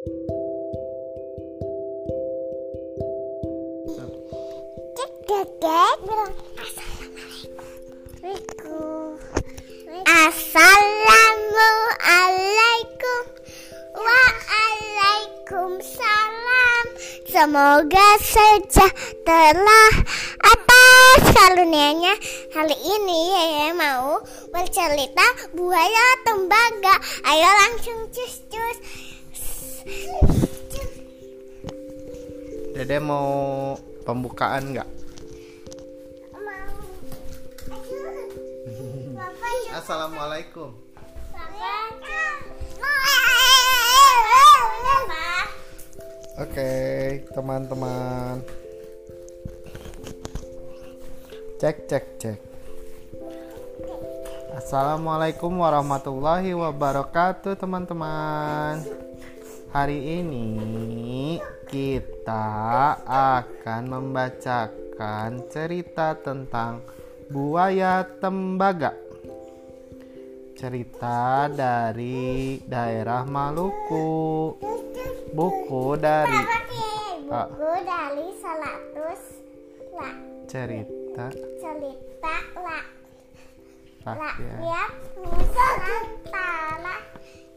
Dedek bilang assalamualaikum. Assalamualaikum. Waalaikumsalam. Semoga sejahtera atas karunianya Kali ini Yaya mau bercerita buaya tembaga Ayo langsung cus cus Dede mau pembukaan nggak? Assalamualaikum. Oke, teman-teman. Cek cek cek. Assalamualaikum warahmatullahi wabarakatuh, teman-teman. Hari ini kita akan membacakan cerita tentang buaya tembaga. Cerita dari daerah Maluku. Buku dari Buku dari Salatus La cerita Cerita La rakyat. Rakyat Nusantara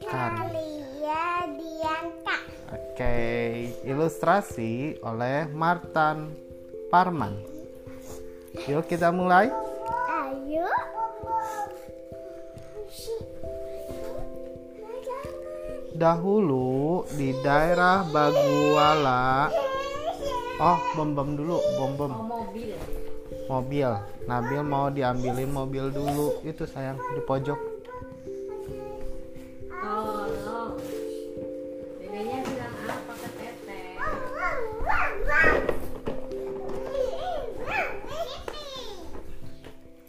Kalia Dianka Oke, ilustrasi oleh Martan Parman. Yuk kita mulai. Ayo Dahulu di daerah Baguala. Oh, bom bom dulu, bom bom. mobil Mobil. Nabil mau diambilin mobil dulu. Itu sayang di pojok.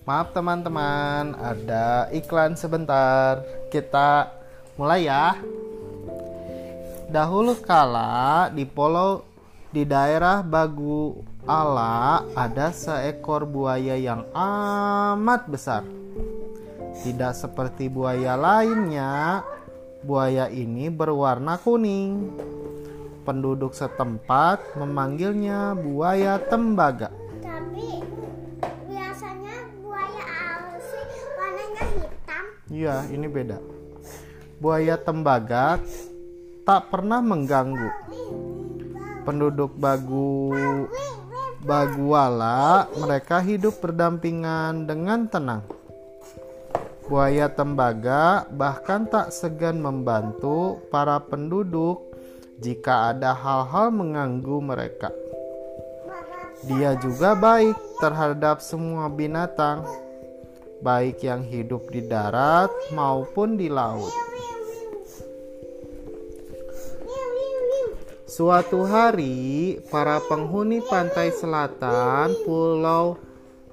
Maaf teman-teman, ada iklan sebentar. Kita mulai ya. Dahulu kala di pulau di daerah Baguala ada seekor buaya yang amat besar. Tidak seperti buaya lainnya, buaya ini berwarna kuning. Penduduk setempat memanggilnya buaya tembaga. Iya, ini beda. Buaya tembaga tak pernah mengganggu. Penduduk Bagu Baguala, mereka hidup berdampingan dengan tenang. Buaya tembaga bahkan tak segan membantu para penduduk jika ada hal-hal mengganggu mereka. Dia juga baik terhadap semua binatang, baik yang hidup di darat maupun di laut. Suatu hari, para penghuni pantai selatan Pulau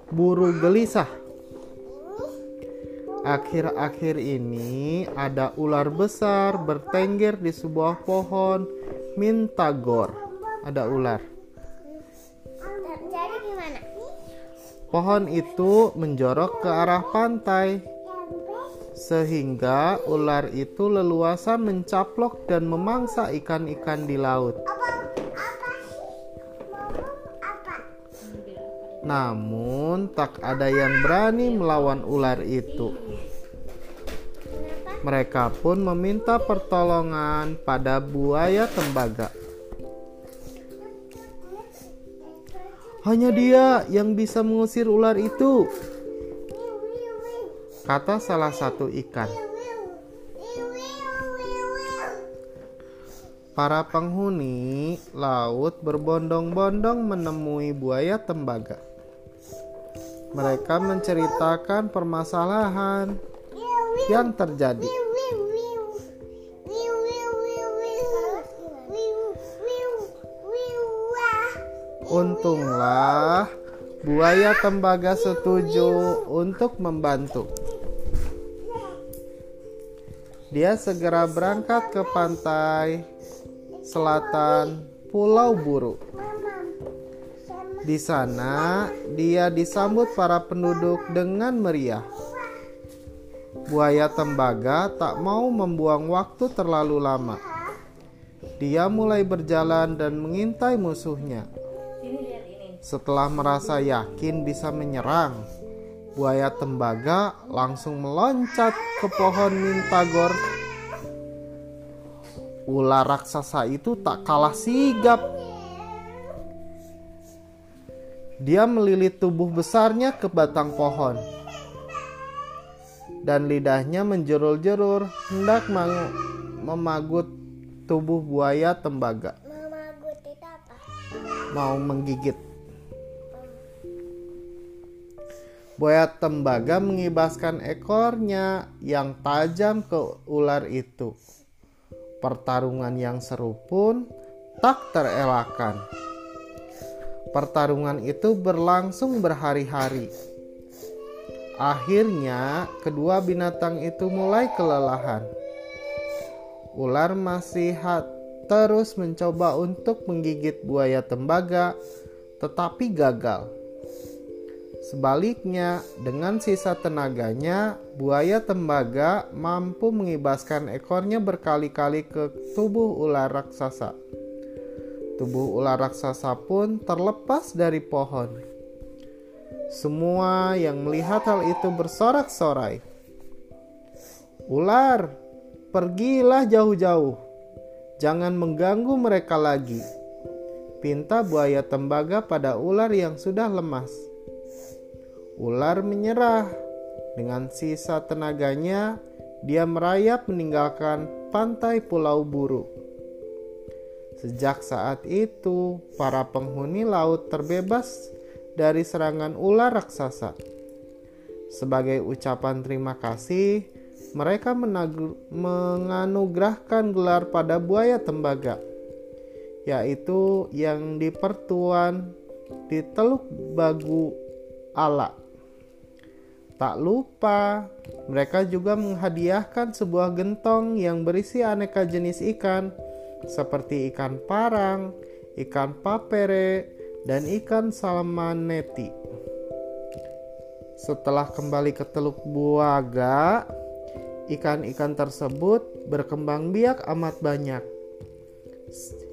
Buru Gelisah. Akhir-akhir ini ada ular besar bertengger di sebuah pohon mintagor. Ada ular. Pohon itu menjorok ke arah pantai sehingga ular itu leluasa mencaplok dan memangsa ikan-ikan di laut. Namun tak ada yang berani melawan ular itu. Mereka pun meminta pertolongan pada buaya tembaga. Hanya dia yang bisa mengusir ular itu, kata salah satu ikan. Para penghuni laut berbondong-bondong menemui buaya tembaga. Mereka menceritakan permasalahan yang terjadi. Untunglah buaya tembaga setuju untuk membantu. Dia segera berangkat ke pantai selatan Pulau Buru. Di sana, dia disambut para penduduk dengan meriah. Buaya tembaga tak mau membuang waktu terlalu lama. dia mulai berjalan dan mengintai musuhnya. Setelah merasa yakin bisa menyerang, buaya tembaga langsung meloncat ke pohon mintagor. Ular raksasa itu tak kalah sigap. Dia melilit tubuh besarnya ke batang pohon. Dan lidahnya menjerul-jerul hendak memagut tubuh buaya tembaga, mau menggigit. Buaya tembaga mengibaskan ekornya yang tajam ke ular itu. Pertarungan yang seru pun tak terelakkan. Pertarungan itu berlangsung berhari-hari. Akhirnya, kedua binatang itu mulai kelelahan. Ular masih ha- terus mencoba untuk menggigit buaya tembaga, tetapi gagal. Sebaliknya, dengan sisa tenaganya, buaya tembaga mampu mengibaskan ekornya berkali-kali ke tubuh ular raksasa. Tubuh ular raksasa pun terlepas dari pohon. Semua yang melihat hal itu bersorak-sorai. Ular, pergilah jauh-jauh. Jangan mengganggu mereka lagi. Pinta buaya tembaga pada ular yang sudah lemas. Ular menyerah. Dengan sisa tenaganya, dia merayap meninggalkan pantai Pulau Buru. Sejak saat itu, para penghuni laut terbebas dari serangan ular raksasa. Sebagai ucapan terima kasih, mereka menganugerahkan gelar pada buaya tembaga, yaitu yang dipertuan di Teluk Bagu Ala. Tak lupa, mereka juga menghadiahkan sebuah gentong yang berisi aneka jenis ikan, seperti ikan parang, ikan papere, dan ikan salmaneti. Setelah kembali ke Teluk Buaga, ikan-ikan tersebut berkembang biak amat banyak.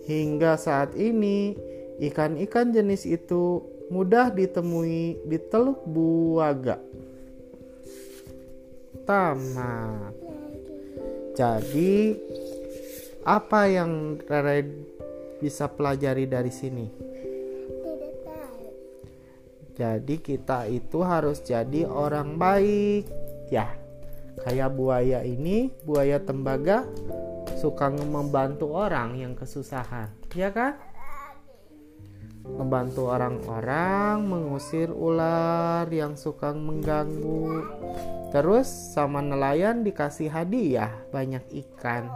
Hingga saat ini, ikan-ikan jenis itu mudah ditemui di Teluk Buaga. Tamat. Jadi, apa yang Rere bisa pelajari dari sini? Jadi kita itu harus jadi orang baik. Ya, kayak buaya ini, buaya tembaga suka membantu orang yang kesusahan, ya kan? Membantu orang-orang mengusir ular yang suka mengganggu. Terus sama nelayan dikasih hadiah banyak ikan.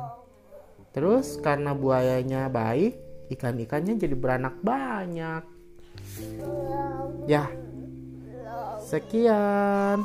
Terus karena buayanya baik, ikan-ikannya jadi beranak banyak. Ya, sekian.